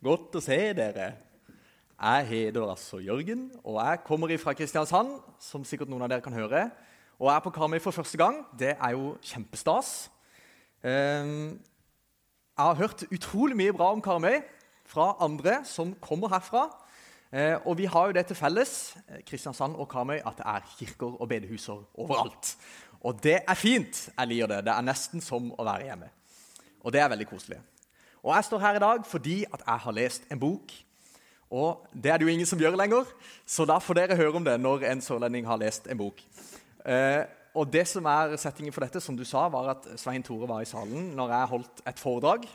Godt å se dere. Jeg heter altså Jørgen, og jeg kommer fra Kristiansand, som sikkert noen av dere kan høre. Og jeg er på Karmøy for første gang. Det er jo kjempestas. Ehm, jeg har hørt utrolig mye bra om Karmøy fra andre som kommer herfra. Eh, og vi har jo det til felles, eh, Kristiansand og Karmøy, at det er kirker og bedehuser overalt. Og det er fint. Jeg liker det. Det er nesten som å være hjemme. Og det er veldig koselig. Og jeg står her i dag fordi at jeg har lest en bok. Og det er det jo ingen som gjør lenger, så da får dere høre om det når en sørlending har lest en bok. Eh, og det som er settingen for dette, som du sa, var at Svein Tore var i salen når jeg holdt et foredrag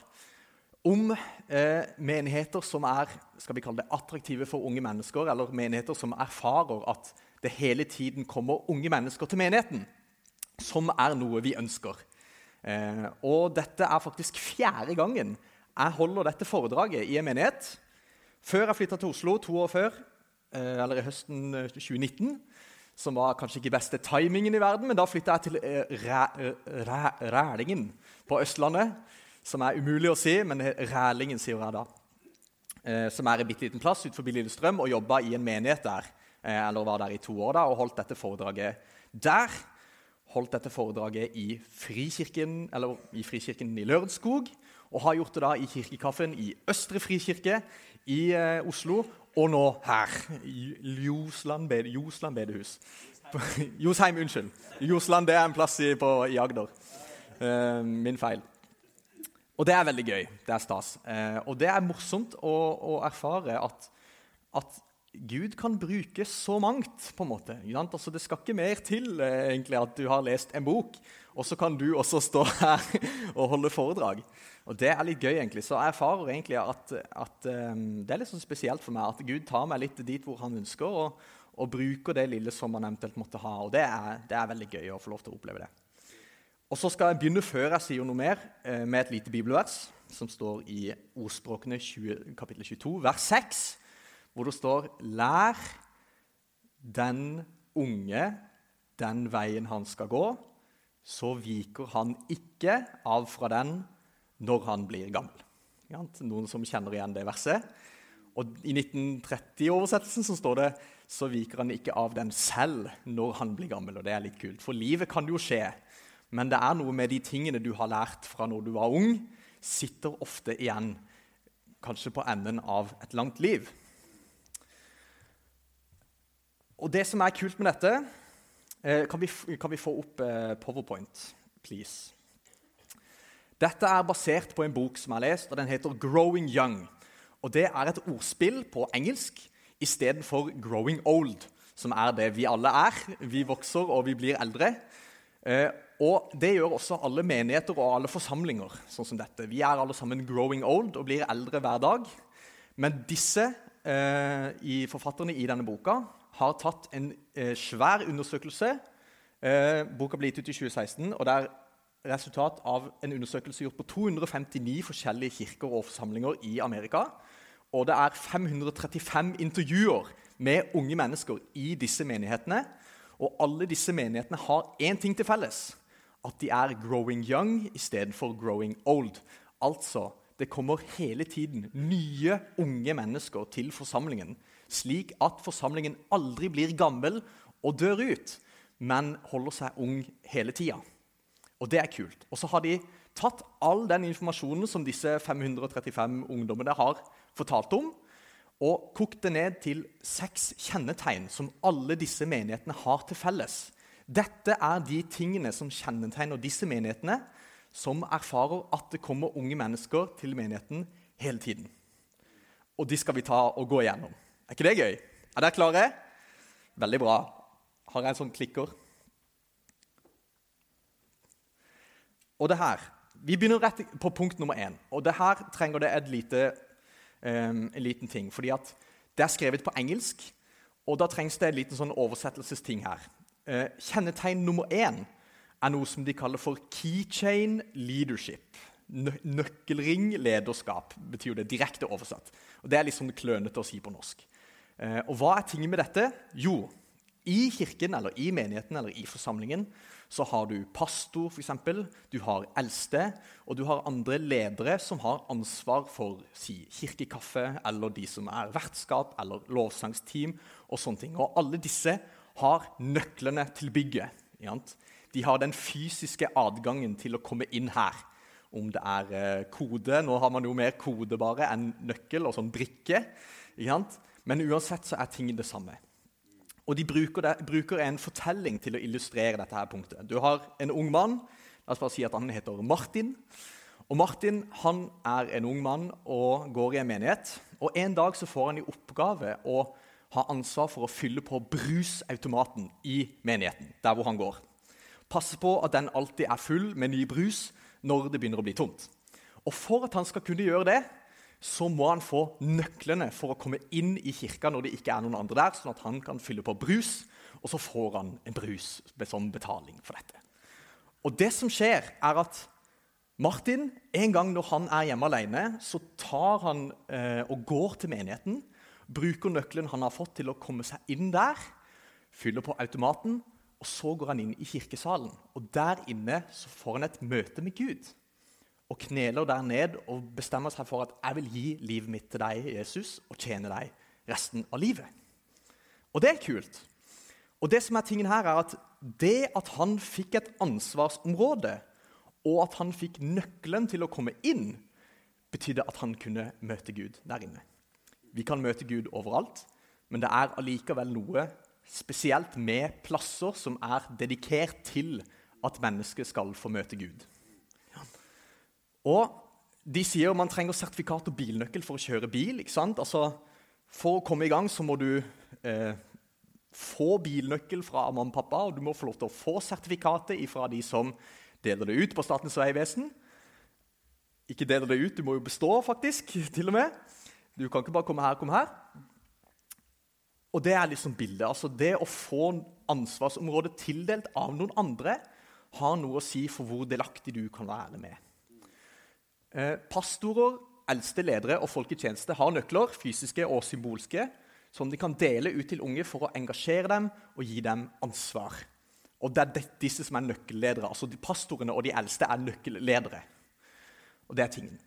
om eh, menigheter som er skal vi kalle det, attraktive for unge mennesker, eller menigheter som erfarer at det hele tiden kommer unge mennesker til menigheten, som er noe vi ønsker. Eh, og dette er faktisk fjerde gangen jeg holder dette foredraget i en menighet. Før jeg flytta til Oslo, to år før, eh, eller i høsten 2019, eh, som var kanskje ikke beste timingen i verden, men da flytta jeg til Rælingen på Østlandet, som er umulig å si, men Rælingen sier jeg da. Som er en bitte liten plass utenfor Lillestrøm, og jobba i en menighet der. Eller var der i to år da, og holdt dette foredraget der. Holdt dette foredraget i Frikirken, i Frikirken i Lørenskog og har gjort det da i Kirkekaffen i Østre Frikirke i eh, Oslo. Og nå her, i Ljosland, bed, Josland bedehus. Josheim, unnskyld. Josland det er en plass i, på, i Agder. Eh, min feil. Og det er veldig gøy. Det er stas. Eh, og det er morsomt å, å erfare at, at, Gud kan bruke så mangt. på en måte. Altså, det skal ikke mer til eh, egentlig at du har lest en bok, og så kan du også stå her og holde foredrag. Og Det er litt gøy, egentlig. Så jeg erfarer egentlig at, at um, det er litt sånn spesielt for meg at Gud tar meg litt dit hvor han ønsker, og, og bruker det lille som han eventuelt måtte ha. Og det er, det er, veldig gøy å få lov til å oppleve det. Og Så skal jeg begynne før jeg sier noe mer, eh, med et lite bibelvers som står i Ordspråkene 20, kapittel 22, vers 6, hvor det står Lær den unge den veien han skal gå, så viker han ikke av fra den når han blir gammel. Noen som kjenner igjen det verset. Og I 1930-oversettelsen så står det så viker han ikke av den selv når han blir gammel. og det er litt kult. For livet kan jo skje, men det er noe med de tingene du har lært fra når du var ung, sitter ofte igjen, kanskje på enden av et langt liv. Og det som er kult med dette eh, kan vi, kan vi få opp eh, Powerpoint, please? Dette er basert på en bok som jeg har lest, og den heter 'Growing Young'. Og Det er et ordspill på engelsk istedenfor 'growing old', som er det vi alle er. Vi vokser og vi blir eldre. Eh, og Det gjør også alle menigheter og alle forsamlinger. sånn som dette. Vi er alle sammen 'growing old' og blir eldre hver dag. Men disse eh, i forfatterne i denne boka har tatt en eh, svær undersøkelse. Eh, boka ble gitt ut i 2016, og det er resultat av en undersøkelse gjort på 259 forskjellige kirker og forsamlinger i Amerika. Og det er 535 intervjuer med unge mennesker i disse menighetene. Og alle disse menighetene har én ting til felles. At de er 'growing young' istedenfor 'growing old'. Altså, det kommer hele tiden nye unge mennesker til forsamlingen, slik at forsamlingen aldri blir gammel og dør ut, men holder seg ung hele tida. Og det er kult. Og så har de tatt all den informasjonen som disse 535 ungdommene har fortalt om, og kokt det ned til seks kjennetegn som alle disse menighetene har til felles. Dette er de tingene som kjennetegner disse menighetene, som erfarer at det kommer unge mennesker til menigheten hele tiden. Og de skal vi ta og gå igjennom. Er ikke det gøy? Er dere klare? Veldig bra. Har jeg en sånn klikker? Og det her, Vi begynner rett på punkt nummer én. Og det her trenger det et lite, um, en liten ting. fordi at det er skrevet på engelsk, og da trengs det en liten sånn oversettelsesting her. Uh, kjennetegn nummer én er noe som de kaller for keychain leadership. Nø nøkkelring lederskap betyr det direkte oversatt. Og Det er litt sånn klønete å si på norsk. Uh, og Hva er tingen med dette? Jo, I kirken eller i menigheten eller i forsamlingen så har du pastor, f.eks. Du har eldste, og du har andre ledere som har ansvar for si, kirkekaffe, eller de som er vertskap eller lovsangsteam og sånne ting. Og alle disse har nøklene til bygget. De har den fysiske adgangen til å komme inn her. Om det er eh, kode Nå har man jo mer kode bare enn nøkkel og sånn brikke. Men uansett så er ting det samme. Og de bruker, det, bruker, en fortelling til å illustrere dette her punktet. Du har en ung mann. La oss bare si at han heter Martin. Og Martin han er en ung mann og går i en menighet. Og En dag så får han i oppgave å ha ansvar for å fylle på brusautomaten i menigheten. der hvor han går. Passe på at den alltid er full med ny brus når det begynner å bli tomt. Og For at han skal kunne gjøre det, så må han få nøklene for å komme inn i kirka når det ikke er noen andre der, sånn at han kan fylle på brus, og så får han en brus som betaling for dette. Og det som skjer, er at Martin, en gang når han er hjemme alene, så tar han eh, og går til menigheten, bruker nøkkelen han har fått til å komme seg inn der, fyller på automaten, og så går han inn i kirkesalen. Og der inne så får han et møte med Gud og kneler der ned og bestemmer seg for at 'jeg vil gi livet mitt til deg, Jesus, og tjene deg resten av livet'. Og det er kult. Og det som er tingen her er at det at han fikk et ansvarsområde, og at han fikk nøkkelen til å komme inn, betydde at han kunne møte Gud der inne. Vi kan møte Gud overalt, men det er allikevel noe spesielt med plasser som er dedikert til at mennesket skal få møte Gud. Og de sier man trenger sertifikat og bilnøkkel for å kjøre bil. ikke sant? Altså, For å komme i gang så må du eh, få bilnøkkel fra mamma og pappa, og du må få lov til å få sertifikatet fra de som deler det ut på Statens vegvesen. Ikke deler det ut, du må jo bestå, faktisk. til og med. Du kan ikke bare komme her, komme her. Og det er liksom bildet. Altså det å få ansvarsområdet tildelt av noen andre har noe å si for hvor delaktig du kan være med. Eh, pastorer, eldste ledere og folk i tjeneste har nøkler, fysiske og symbolske, som de kan dele ut til unge for å engasjere dem og gi dem ansvar. Og Det er disse som er nøkkelledere. altså de Pastorene og de eldste er nøkkelledere. Og det er tingen.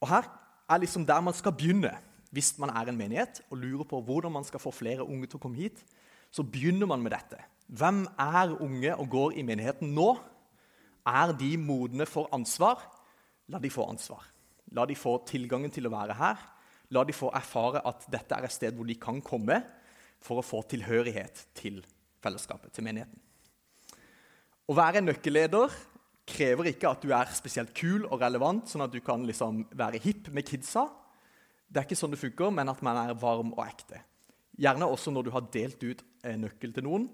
Og Her er liksom der man skal begynne hvis man er en menighet og lurer på hvordan man skal få flere unge til å komme hit. Så begynner man med dette. Hvem er unge og går i menigheten nå? Er de modne for ansvar? La de få ansvar. La de få tilgangen til å være her. La de få erfare at dette er et sted hvor de kan komme for å få tilhørighet til fellesskapet, til menigheten. Å være nøkkelleder krever ikke at du er spesielt kul og relevant, sånn at du kan liksom være hipp med kidsa. Det er ikke sånn det funker, men at man er varm og ekte. Gjerne også når du har delt ut nøkkel til noen,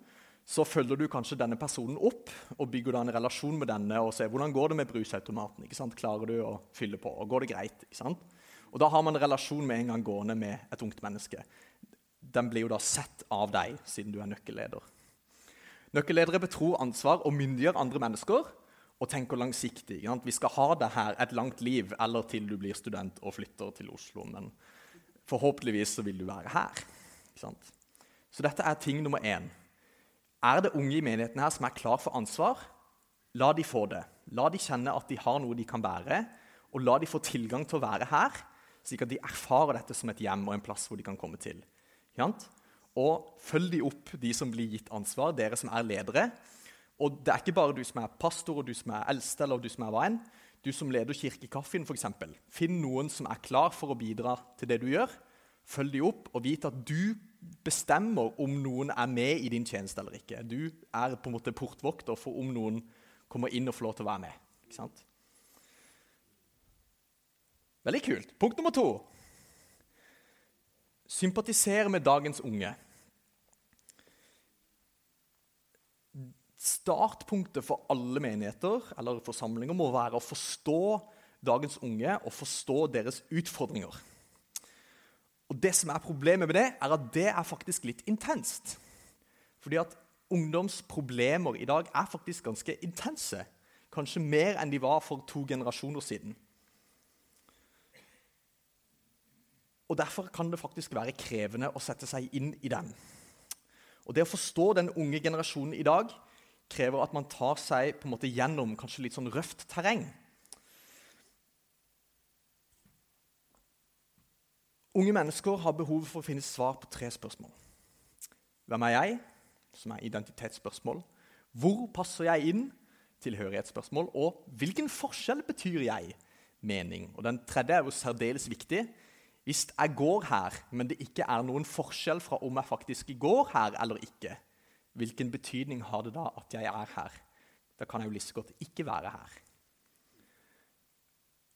så følger du kanskje denne personen opp og bygger da en relasjon med denne og ser hvordan går det med brusautomaten. ikke sant? Klarer du å fylle på? og Går det greit? ikke sant? Og Da har man en relasjon med en gang gående med et ungt menneske. Den blir jo da sett av deg, siden du er nøkkelleder. Nøkkelledere betror ansvar og myndiggjør andre mennesker og tenker langsiktig. Ikke sant? Vi skal ha det her et langt liv, eller til du blir student og flytter til Oslo. Men forhåpentligvis så vil du være her. ikke sant? Så dette er ting nummer én. Er det unge i menigheten her som er klar for ansvar? La de få det. La de kjenne at de har noe de kan bære, og la de få tilgang til å være her, slik at de erfarer dette som et hjem og en plass hvor de kan komme til. Og følg de opp, de som blir gitt ansvar, dere som er ledere. Og det er ikke bare du som er pastor, og du som er eldste eller du som er hva enn. Du som leder Kirkekaffen, f.eks. Finn noen som er klar for å bidra til det du gjør. Følg de opp, og vit at du bestemmer om noen er med i din tjeneste eller ikke. Du er på en måte portvokter for om noen kommer inn og får lov til å være med. Ikke sant? Veldig kult. Punkt nummer to. Sympatisere med dagens unge. Startpunktet for alle menigheter eller forsamlinger må være å forstå dagens unge og forstå deres utfordringer. Og det som er Problemet med det er at det er faktisk litt intenst. Fordi at ungdomsproblemer i dag er faktisk ganske intense. Kanskje mer enn de var for to generasjoner siden. Og Derfor kan det faktisk være krevende å sette seg inn i dem. Og Det å forstå den unge generasjonen i dag krever at man tar seg på en måte gjennom kanskje litt sånn røft terreng. Unge mennesker har behov for å finne svar på tre spørsmål. Hvem er jeg? Som er identitetsspørsmål. Hvor passer jeg inn? Tilhørighetsspørsmål. Og hvilken forskjell betyr jeg? Mening. Og Den tredje er jo særdeles viktig. Hvis jeg går her, men det ikke er noen forskjell fra om jeg faktisk går her eller ikke, hvilken betydning har det da at jeg er her? Da kan jeg jo like godt ikke være her.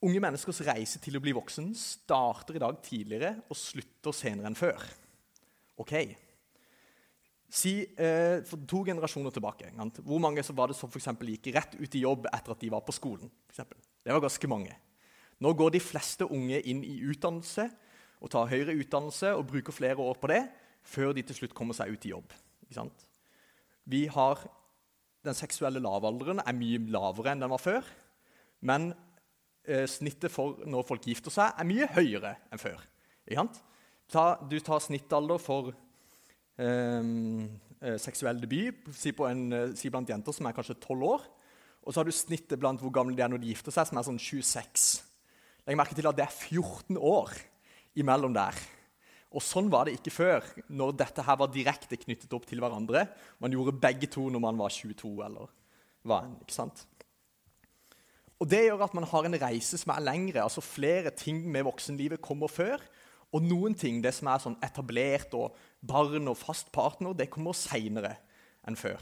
Unge menneskers reise til å bli voksen starter i dag tidligere og slutter senere enn før. Ok. Si eh, for to generasjoner tilbake. Hvor mange var det som for gikk rett ut i jobb etter at de var på skolen? Det var ganske mange. Nå går de fleste unge inn i utdannelse og tar høyere utdannelse og bruker flere år på det før de til slutt kommer seg ut i jobb. Vi har, Den seksuelle lavalderen er mye lavere enn den var før. Men snittet for når folk gifter seg, er mye høyere enn før. Du tar snittalder for eh, seksuell debut si, en, eh, si, blant jenter som er kanskje 12 år. Og så har du snittet blant hvor gamle de er når de gifter seg, som er sånn 26. Legg merke til at det er 14 år imellom der. Og Sånn var det ikke før, når dette her var direkte knyttet opp til hverandre. Man gjorde begge to når man var 22 eller hva enn. ikke sant? Og Det gjør at man har en reise som er lengre. altså Flere ting med voksenlivet kommer før. Og noen ting, det som er sånn etablert og barn og fast partner, det kommer seinere enn før.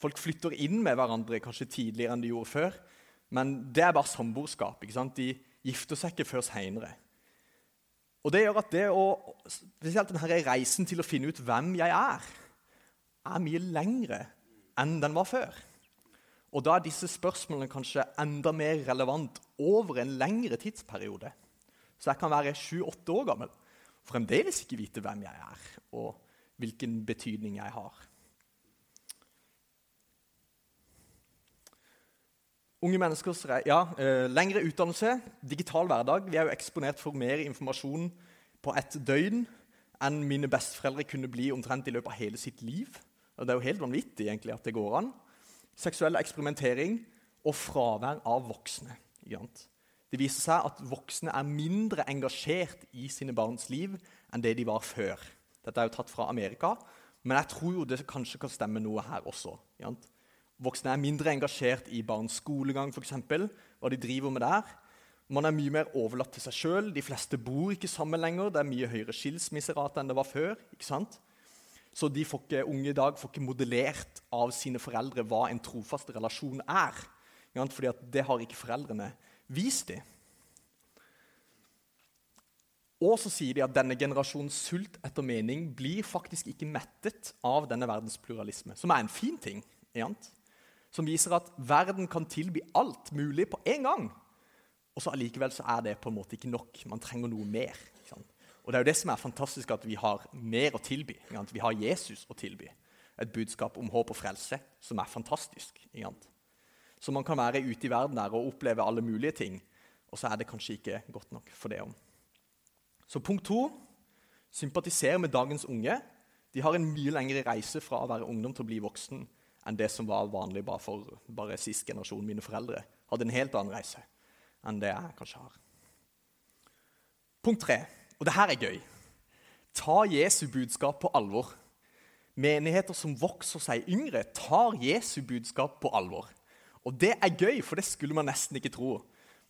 Folk flytter inn med hverandre kanskje tidligere enn de gjorde før. Men det er bare samboerskap. De gifter seg ikke før seinere. Og det gjør at det å, spesielt denne reisen til å finne ut hvem jeg er, er mye lengre enn den var før. Og da er disse spørsmålene kanskje enda mer relevant over en lengre tidsperiode. Så jeg kan være sju-åtte år gammel og fremdeles ikke vite hvem jeg er, og hvilken betydning jeg har. Unge menneskers ja, eh, lengre utdannelse, digital hverdag. Vi er jo eksponert for mer informasjon på et døgn enn mine besteforeldre kunne bli omtrent i løpet av hele sitt liv. Og Det er jo helt vanvittig egentlig at det går an seksuell eksperimentering og fravær av voksne. Det viser seg at voksne er mindre engasjert i sine barns liv enn det de var før. Dette er jo tatt fra Amerika, men jeg tror jo det kanskje kan stemme noe her også. Voksne er mindre engasjert i barns skolegang, f.eks. Hva de driver med der. Man er mye mer overlatt til seg sjøl. De fleste bor ikke sammen lenger. Det er mye høyere skilsmisserate enn det var før. ikke sant? Så de ikke, unge i dag får ikke modellert av sine foreldre hva en trofast relasjon er. Fordi det har ikke foreldrene vist dem. Og så sier de at denne generasjonens sult etter mening blir faktisk ikke mettet av denne verdens pluralisme, som er en fin ting. Som viser at verden kan tilby alt mulig på en gang. Og så allikevel så er det på en måte ikke nok. Man trenger noe mer. Og det er jo det som er fantastisk, at vi har mer å tilby. Vi har Jesus å tilby. Et budskap om håp og frelse som er fantastisk. Så man kan være ute i verden der og oppleve alle mulige ting, og så er det kanskje ikke godt nok for det om. Så punkt to sympatisere med dagens unge. De har en mye lengre reise fra å være ungdom til å bli voksen enn det som var vanlig bare for bare sist generasjon. Mine foreldre hadde en helt annen reise enn det jeg kanskje har. Punkt tre og det her er gøy. Ta Jesu budskap på alvor. Menigheter som vokser seg yngre, tar Jesu budskap på alvor. Og det er gøy, for det skulle man nesten ikke tro.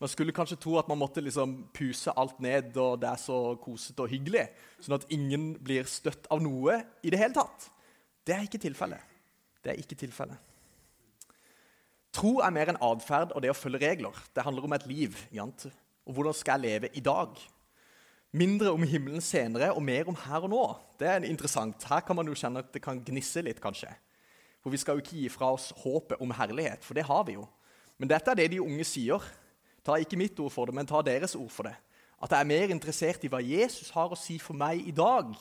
Man skulle kanskje tro at man måtte liksom puse alt ned, og det er så kosete og hyggelig, sånn at ingen blir støtt av noe i det hele tatt. Det er ikke tilfellet. Det er ikke tilfellet. Tro er mer enn atferd og det å følge regler. Det handler om et liv. Jant. Og hvordan skal jeg leve i dag? Mindre om himmelen senere og mer om her og nå. Det er interessant. Her kan man jo kjenne at det kan gnisse litt, kanskje. For vi skal jo ikke gi fra oss håpet om herlighet, for det har vi jo. Men dette er det de unge sier. Ta ikke mitt ord for det, men ta deres ord for det. At jeg er mer interessert i hva Jesus har å si for meg i dag,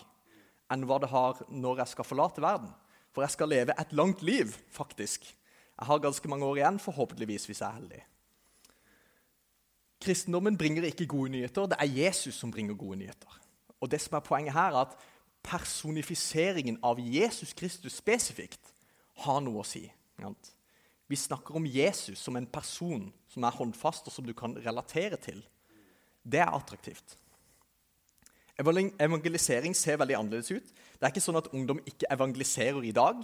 enn hva det har når jeg skal forlate verden. For jeg skal leve et langt liv, faktisk. Jeg har ganske mange år igjen, forhåpentligvis, hvis jeg er heldig. Kristendommen bringer ikke gode nyheter, det er Jesus som bringer gode nyheter. Og det som er Poenget her er at personifiseringen av Jesus Kristus spesifikt har noe å si. Vi snakker om Jesus som en person som er håndfast, og som du kan relatere til. Det er attraktivt. Evangelisering ser veldig annerledes ut. Det er ikke sånn at ungdom ikke evangeliserer i dag,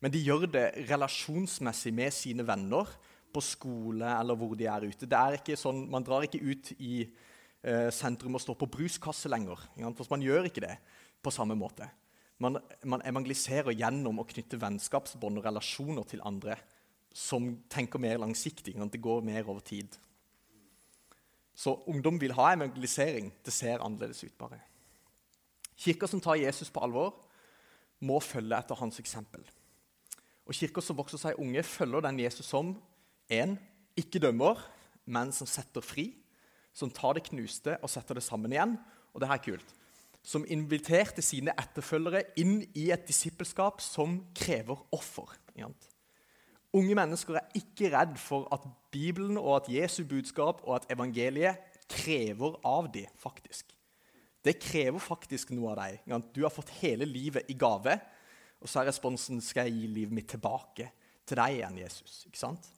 men de gjør det relasjonsmessig med sine venner på skole eller hvor de er ute. Det er ikke sånn, Man drar ikke ut i eh, sentrum og står på bruskasse lenger. For man gjør ikke det på samme måte. Man, man evangeliserer gjennom å knytte vennskapsbånd og relasjoner til andre som tenker mer langsiktig. Det går mer over tid. Så ungdom vil ha evangelisering. Det ser annerledes ut. bare. Kirker som tar Jesus på alvor, må følge etter hans eksempel. Og Kirker som vokser seg unge, følger den Jesus som en, ikke dømmer, men som setter fri. Som tar det knuste og setter det sammen igjen. Og det her er kult. Som inviterte sine etterfølgere inn i et disippelskap som krever offer. Unge mennesker er ikke redd for at Bibelen og at Jesu budskap og at evangeliet krever av dem, faktisk. Det krever faktisk noe av deg. Du har fått hele livet i gave, og så er responsen skal jeg gi livet mitt tilbake til deg igjen, Jesus. Ikke sant?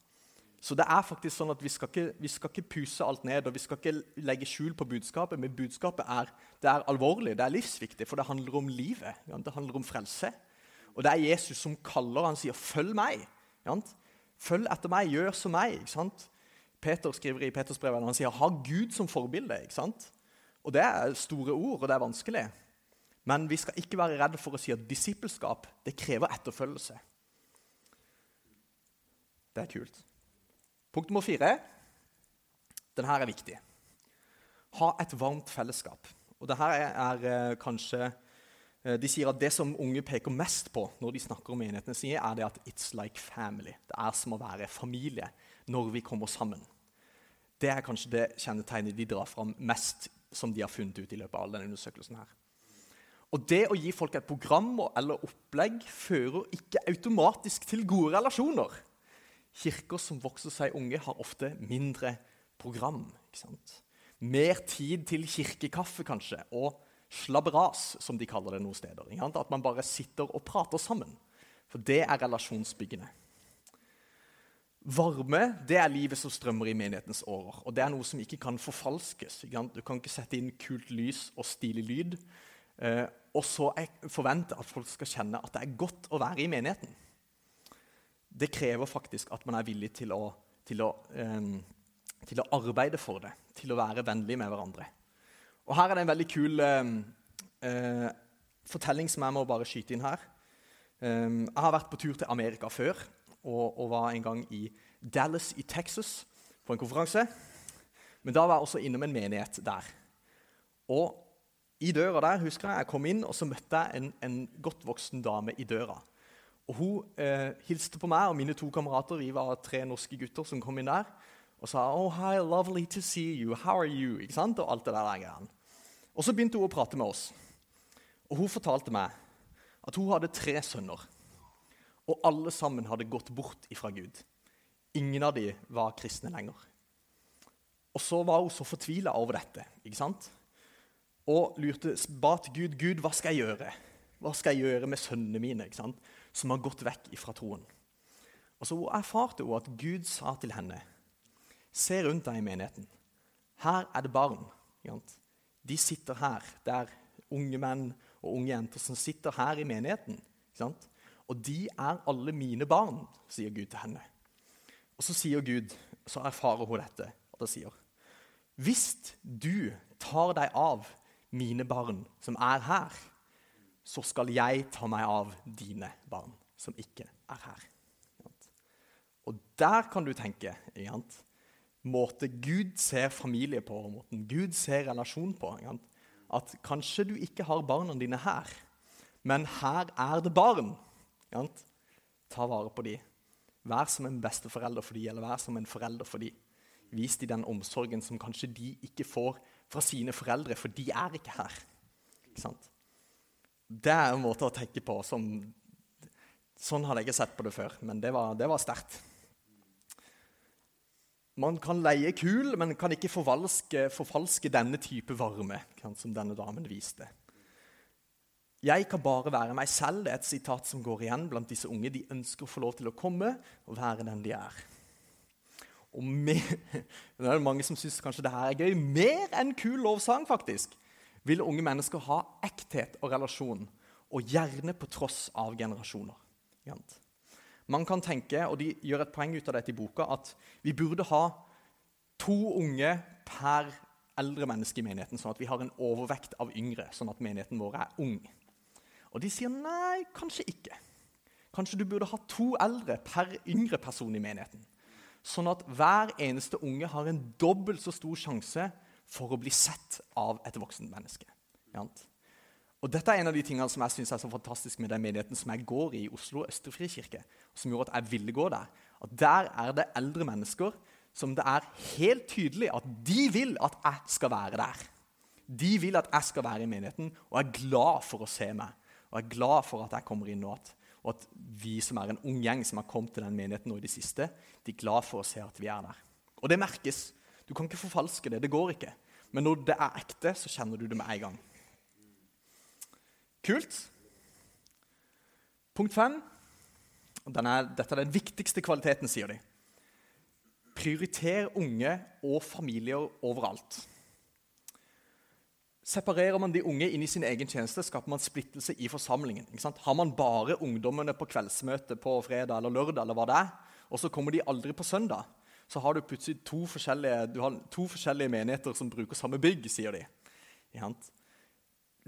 Så det er faktisk sånn at vi skal, ikke, vi skal ikke puse alt ned og vi skal ikke legge skjul på budskapet. Men budskapet er, det er alvorlig, det er livsviktig, for det handler om livet. Det handler om frelse. Og det er Jesus som kaller. Han sier 'følg meg'. Følg etter meg, gjør som meg. Peter skriver i Peters brev han sier 'ha Gud som forbilde'. Og Det er store ord, og det er vanskelig. Men vi skal ikke være redde for å si at disippelskap det krever etterfølgelse. Det er kult. Punkt nummer fire. Denne er viktig. Ha et varmt fellesskap. Og det er, er eh, kanskje eh, De sier at det som unge peker mest på når de snakker om menighetene sine, er det at it's like family. Det er som å være familie når vi kommer sammen. Det er kanskje det kjennetegnet de drar fram mest som de har funnet ut i løpet av denne undersøkelsen. her. Og Det å gi folk et program eller opplegg fører ikke automatisk til gode relasjoner. Kirker som vokser seg unge, har ofte mindre program. Mer tid til kirkekaffe, kanskje, og slabberas, som de kaller det noen steder. At man bare sitter og prater sammen. For det er relasjonsbyggende. Varme det er livet som strømmer i menighetens årer. Og det er noe som ikke kan forfalskes. Ikke du kan ikke sette inn kult lys og stilig lyd eh, og så forvente at folk skal kjenne at det er godt å være i menigheten det krever faktisk at man er villig til å, til, å, eh, til å, arbeide for det, til å være vennlig med hverandre. Og Her er det en veldig kul eh, fortelling som jeg må bare skyte inn her. Um, jeg har vært på tur til Amerika før og, og, var en gang i Dallas i Texas på en konferanse. Men da var jeg også innom en menighet der. Og i døra der husker jeg jeg kom inn, og så møtte jeg en, en godt voksen dame i døra. Og Hun eh, hilste på meg og mine to kamerater. Vi var tre norske gutter som kom inn der. Og sa oh, hi, lovely to see you. How are you? Ikke sant? Og alt det der greiene. Og så begynte hun å prate med oss. Og Hun fortalte meg at hun hadde tre sønner. Og alle sammen hadde gått bort ifra Gud. Ingen av de var kristne lenger. Og så var hun så fortvila over dette ikke sant? og lurte, ba til Gud Gud, hva skal jeg gjøre. Hva skal jeg gjøre med sønnene mine? ikke sant? Som har gått vekk fra troen. Og så erfarte hun at Gud sa til henne Se rundt deg i menigheten. Her er det barn. De sitter her. Det er unge menn og unge jenter som sitter her i menigheten. Og de er alle mine barn, sier Gud til henne. Og så sier Gud, så erfarer hun dette, og da sier Hvis du tar deg av mine barn som er her, så skal jeg ta meg av dine barn som ikke er her. Og der kan du tenke Måte Gud ser familie på, måten Gud ser relasjon på. At kanskje du ikke har barna dine her, men her er det barn. Ta vare på dem. Vær som en besteforelder for dem, eller vær som en forelder for dem. Vis dem den omsorgen som kanskje de ikke får fra sine foreldre, for de er ikke her. Ikke sant? Det er en måte å tenke på som Sånn hadde jeg ikke sett på det før, men det var, det var sterkt. Man kan leie kul, men kan ikke forfalske, forfalske denne type varme som denne damen viste. Jeg kan bare være meg selv. Det er et sitat som går igjen blant disse unge. De ønsker å få lov til å komme og være den de er. Og mer, det er mange som syns kanskje det her er gøy. Mer enn kul lovsang, faktisk, vil unge mennesker ha ekthet og relasjon. Og gjerne på tross av generasjoner. Man kan tenke, og De gjør et poeng ut av dette i boka, at vi burde ha to unge per eldre menneske i menigheten, sånn at vi har en overvekt av yngre, sånn at menigheten vår er ung. Og de sier nei, kanskje ikke. Kanskje du burde ha to eldre per yngre person i menigheten. Sånn at hver eneste unge har en dobbelt så stor sjanse for å bli sett av et voksent menneske. Og Dette er en av de tingene som jeg synes er så fantastisk med den menigheten som jeg går i i Oslo Østre Frikirke, som gjorde at jeg ville gå der. At Der er det eldre mennesker som det er helt tydelig at de vil at jeg skal være der. De vil at jeg skal være i menigheten og er glad for å se meg. Og er glad for at jeg kommer inn nå. Og at vi som er en ung gjeng som har kommet til den menigheten nå i det siste, de er glad for å se at vi er der. Og det merkes. Du kan ikke forfalske det. Det går ikke. Men når det er ekte, så kjenner du det med en gang. Kult. Punkt fem. Er, dette er den viktigste kvaliteten, sier de. Prioriter unge og familier overalt. Separerer man de unge inn i sin egen tjeneste, skaper man splittelse i forsamlingen. Har man bare ungdommene på kveldsmøte på fredag eller lørdag, eller hva det er, og så kommer de aldri på søndag, så har du plutselig to forskjellige, du har to forskjellige menigheter som bruker samme bygg, sier de.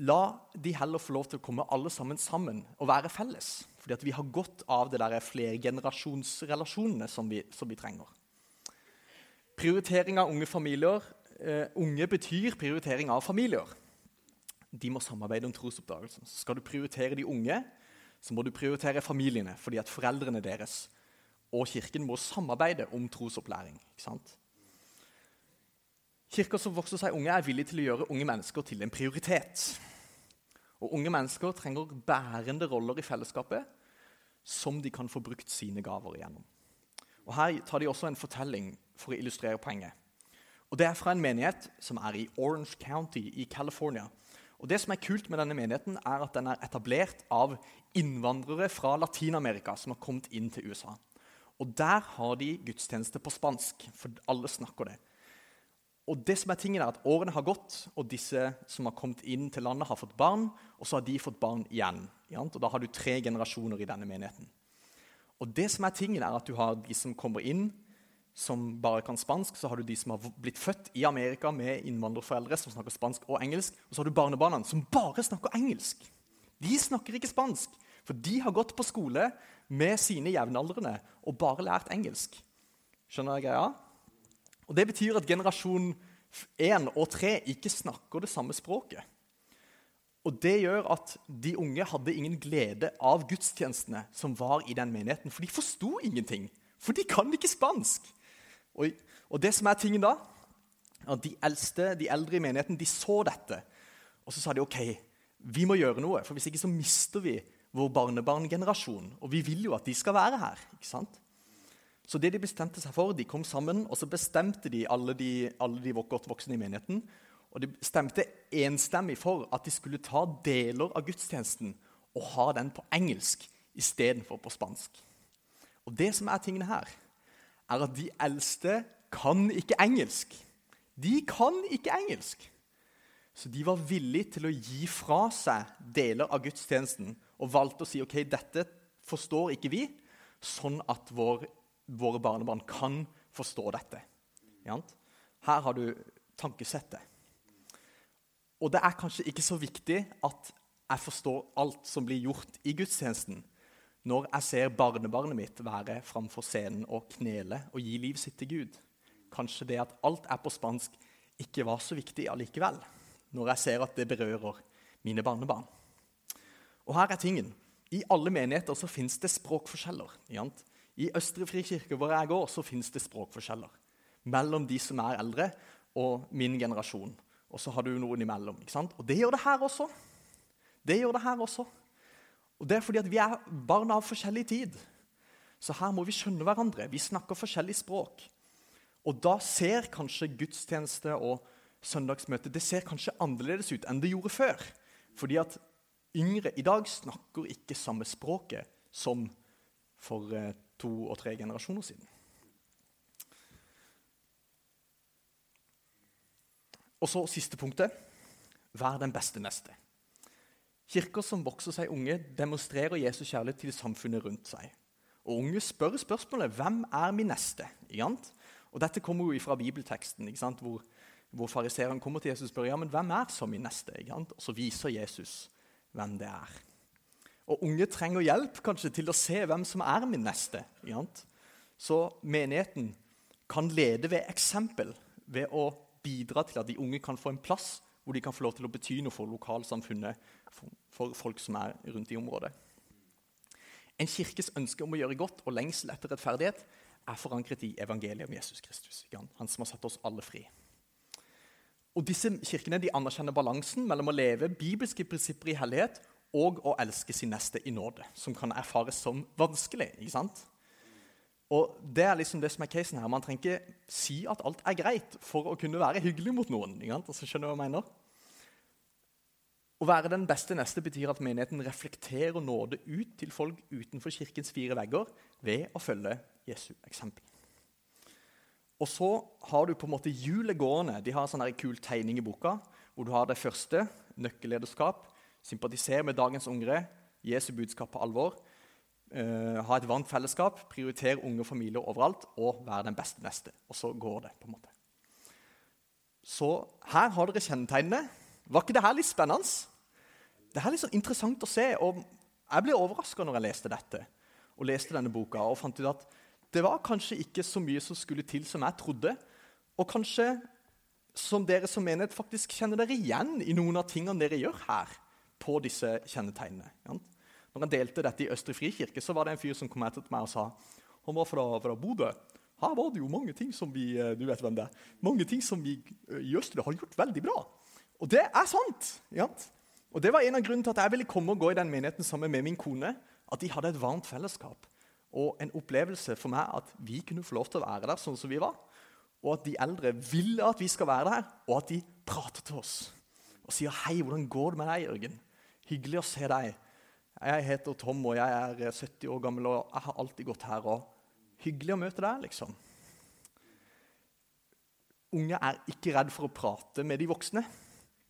La de heller få lov til å komme alle sammen sammen og være felles. Fordi vi har godt av det der flergenerasjonsrelasjonene som vi, som vi trenger. Prioritering av unge familier. Uh, unge betyr prioritering av familier. De må samarbeide om trosoppdagelsen. Skal du prioritere de unge, så må du prioritere familiene, fordi at foreldrene deres og Kirken må samarbeide om trosopplæring. ikke sant? Kirker som vokser seg unge, er villige til å gjøre unge mennesker til en prioritet. Og Unge mennesker trenger bærende roller i fellesskapet som de kan få brukt sine gaver igjennom. Og Her tar de også en fortelling for å illustrere poenget. Og Det er fra en menighet som er i Orange County i California. Og Det som er kult med denne menigheten, er at den er etablert av innvandrere fra Latin-Amerika som har kommet inn til USA. Og Der har de gudstjeneste på spansk, for alle snakker det. Og det som er tingen er at Årene har gått, og disse som har kommet inn til landet, har fått barn. Og så har de fått barn igjen. Og Da har du tre generasjoner i denne menigheten. Og det som er tingen er at Du har de som kommer inn som bare kan spansk. Så har du de som har blitt født i Amerika med innvandrerforeldre som snakker spansk og engelsk. Og så har du barnebarna som bare snakker engelsk. De snakker ikke spansk, for de har gått på skole med sine jevnaldrende og bare lært engelsk. Skjønner jeg greia? Og Det betyr at generasjon 1 og 3 ikke snakker det samme språket. Og Det gjør at de unge hadde ingen glede av gudstjenestene som var i den menigheten. For de forsto ingenting. For de kan ikke spansk. Og, og, det som er tingen da, at De eldste, de eldre i menigheten de så dette. Og så sa de ok, vi må gjøre noe, for hvis ikke så mister vi vår barnebarngenerasjon. Og vi vil jo at de skal være her. ikke sant? Så det de bestemte seg for, de kom sammen, og så bestemte de alle de, alle de godt voksne i menigheten og de stemte enstemmig for at de skulle ta deler av gudstjenesten og ha den på engelsk istedenfor på spansk. Og det som er tingene her, er at de eldste kan ikke engelsk. De kan ikke engelsk. Så de var villige til å gi fra seg deler av gudstjenesten og valgte å si ok, dette forstår ikke vi, sånn at vår, våre barnebarn kan forstå dette. Her har du tankesettet. Og det er kanskje ikke så viktig at jeg forstår alt som blir gjort i gudstjenesten, når jeg ser barnebarnet mitt være framfor scenen og knele og gi livet sitt til Gud. Kanskje det at alt er på spansk, ikke var så viktig allikevel, når jeg ser at det berører mine barnebarn. Og her er tingen. I alle menigheter så fins det språkforskjeller. I Østre Frikirke, hvor jeg går, så fins det språkforskjeller mellom de som er eldre, og min generasjon. Og så har du noen imellom. ikke sant? Og det gjør det her også. Det gjør det her også. Og Det er fordi at vi er barn av forskjellig tid. Så her må vi skjønne hverandre. Vi snakker forskjellig språk. Og da ser kanskje gudstjeneste og søndagsmøte det ser kanskje annerledes ut enn det gjorde før. Fordi at yngre i dag snakker ikke samme språket som for eh, to og tre generasjoner siden. Og så siste punktet vær den beste neste. Kirker som vokser seg unge, demonstrerer Jesus kjærlighet til samfunnet rundt seg. Og Unge spør spørsmålet 'Hvem er min neste?' Og Dette kommer jo fra bibelteksten, hvor, hvor fariseeren kommer til Jesus og spør ja, men hvem er så min neste. Og Så viser Jesus hvem det er. Og Unge trenger hjelp kanskje til å se hvem som er min neste. Så menigheten kan lede ved eksempel, ved å bidra til at de unge kan få en plass hvor de kan få lov til å bety noe for lokalsamfunnet, for, folk som er rundt i området. En kirkes ønske om å gjøre godt og lengsel etter rettferdighet er forankret i evangeliet om Jesus Kristus, han som har satt oss alle fri. Og Disse kirkene de anerkjenner balansen mellom å leve bibelske prinsipper i hellighet og å elske sin neste i nåde, som kan erfares som vanskelig. ikke sant? Og Det er liksom det som er casen her. Man trenger ikke si at alt er greit for å kunne være hyggelig mot noen. ikke sant? Altså, skjønner du hva jeg mener? Å være den beste neste betyr at menigheten reflekterer nåde ut til folk utenfor kirkens fire vegger ved å følge Jesu eksempel. Og så har du på en måte hjulet gående. De har en sånn kul tegning i boka hvor du har det første, nøkkellederskap, sympatisere med dagens unge, Jesu budskap på alvor, uh, ha et varmt fellesskap, prioritere unge familier overalt og være den beste neste. Og så går det. på en måte. Så her har dere kjennetegnene. Var ikke det her litt spennende? Det er litt sånn interessant å se. og Jeg ble overraska når jeg leste dette og leste denne boka og fant ut at det var kanskje ikke så mye som skulle til som jeg trodde. Og kanskje som dere som menighet faktisk kjenner dere igjen i noen av tingene dere gjør her. på disse kjennetegnene. Når jeg delte dette i Østre Frikirke, så var det en fyr som kom etter meg og sa han var fra, fra Bodø. Her var det jo mange ting som vi eh, du vet hvem det er, mange ting som vi eh, i Østre har gjort veldig bra. Og det er sant. Ja? Og Det var en av grunnene til at jeg ville komme og gå i den menigheten sammen med min kone. At de hadde et varmt fellesskap og en opplevelse for meg at vi kunne få lov til å være der sånn som vi var. Og at de eldre ville at vi skal være der, og at de prater til oss. Og sier 'Hei, hvordan går det med deg, Jørgen? Hyggelig å se deg.' 'Jeg heter Tom, og jeg er 70 år gammel, og jeg har alltid gått her.' og Hyggelig å møte deg, liksom. Unge er ikke redd for å prate med de voksne.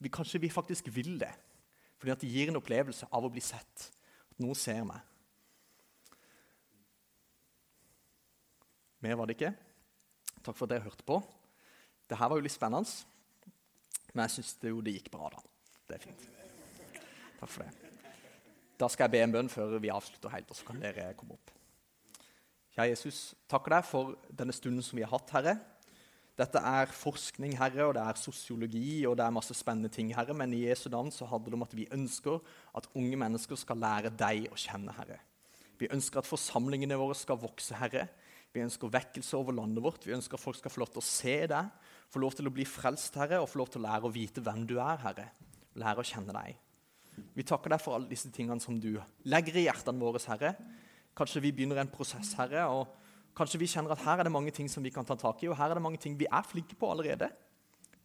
Vi, kanskje vi faktisk vil det. Fordi at det gir en opplevelse av å bli sett. At noen ser meg. Mer var det ikke. Takk for at dere hørte på. Dette var jo litt spennende, men jeg syns det, det gikk bra. da. Det er fint. Takk for det. Da skal jeg be en bønn før vi avslutter helt, og så kan dere komme opp. Kjære Jesus, takker deg for denne stunden som vi har hatt, Herre. Dette er forskning, Herre, og det er sosiologi og det er masse spennende ting, Herre. Men i Jesu navn så handler det om at vi ønsker at unge mennesker skal lære deg å kjenne, Herre. Vi ønsker at forsamlingene våre skal vokse, Herre. Vi ønsker vekkelse over landet vårt. Vi ønsker at folk skal få lov til å se deg, få lov til å bli frelst, Herre, og få lov til å lære å vite hvem du er, Herre. Lære å kjenne deg. Vi takker deg for alle disse tingene som du legger i hjertene våre, Herre. Kanskje vi begynner en prosess, Herre. og Kanskje vi kjenner at her er det mange ting som vi kan ta tak i, og her er det mange ting vi er flinke på allerede.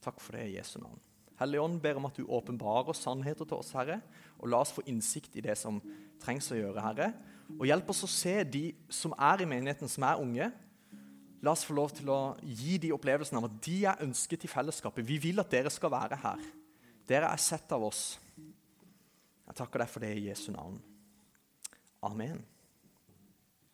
Takk for det i Jesu navn. Hellige Ånd, ber om at du åpenbarer sannheter til oss, Herre, og la oss få innsikt i det som trengs å gjøre, Herre. Og hjelp oss å se de som er i menigheten, som er unge. La oss få lov til å gi de opplevelsen av at de er ønsket i fellesskapet. Vi vil at dere skal være her. Dere er sett av oss. Jeg takker deg for det i Jesu navn. Amen.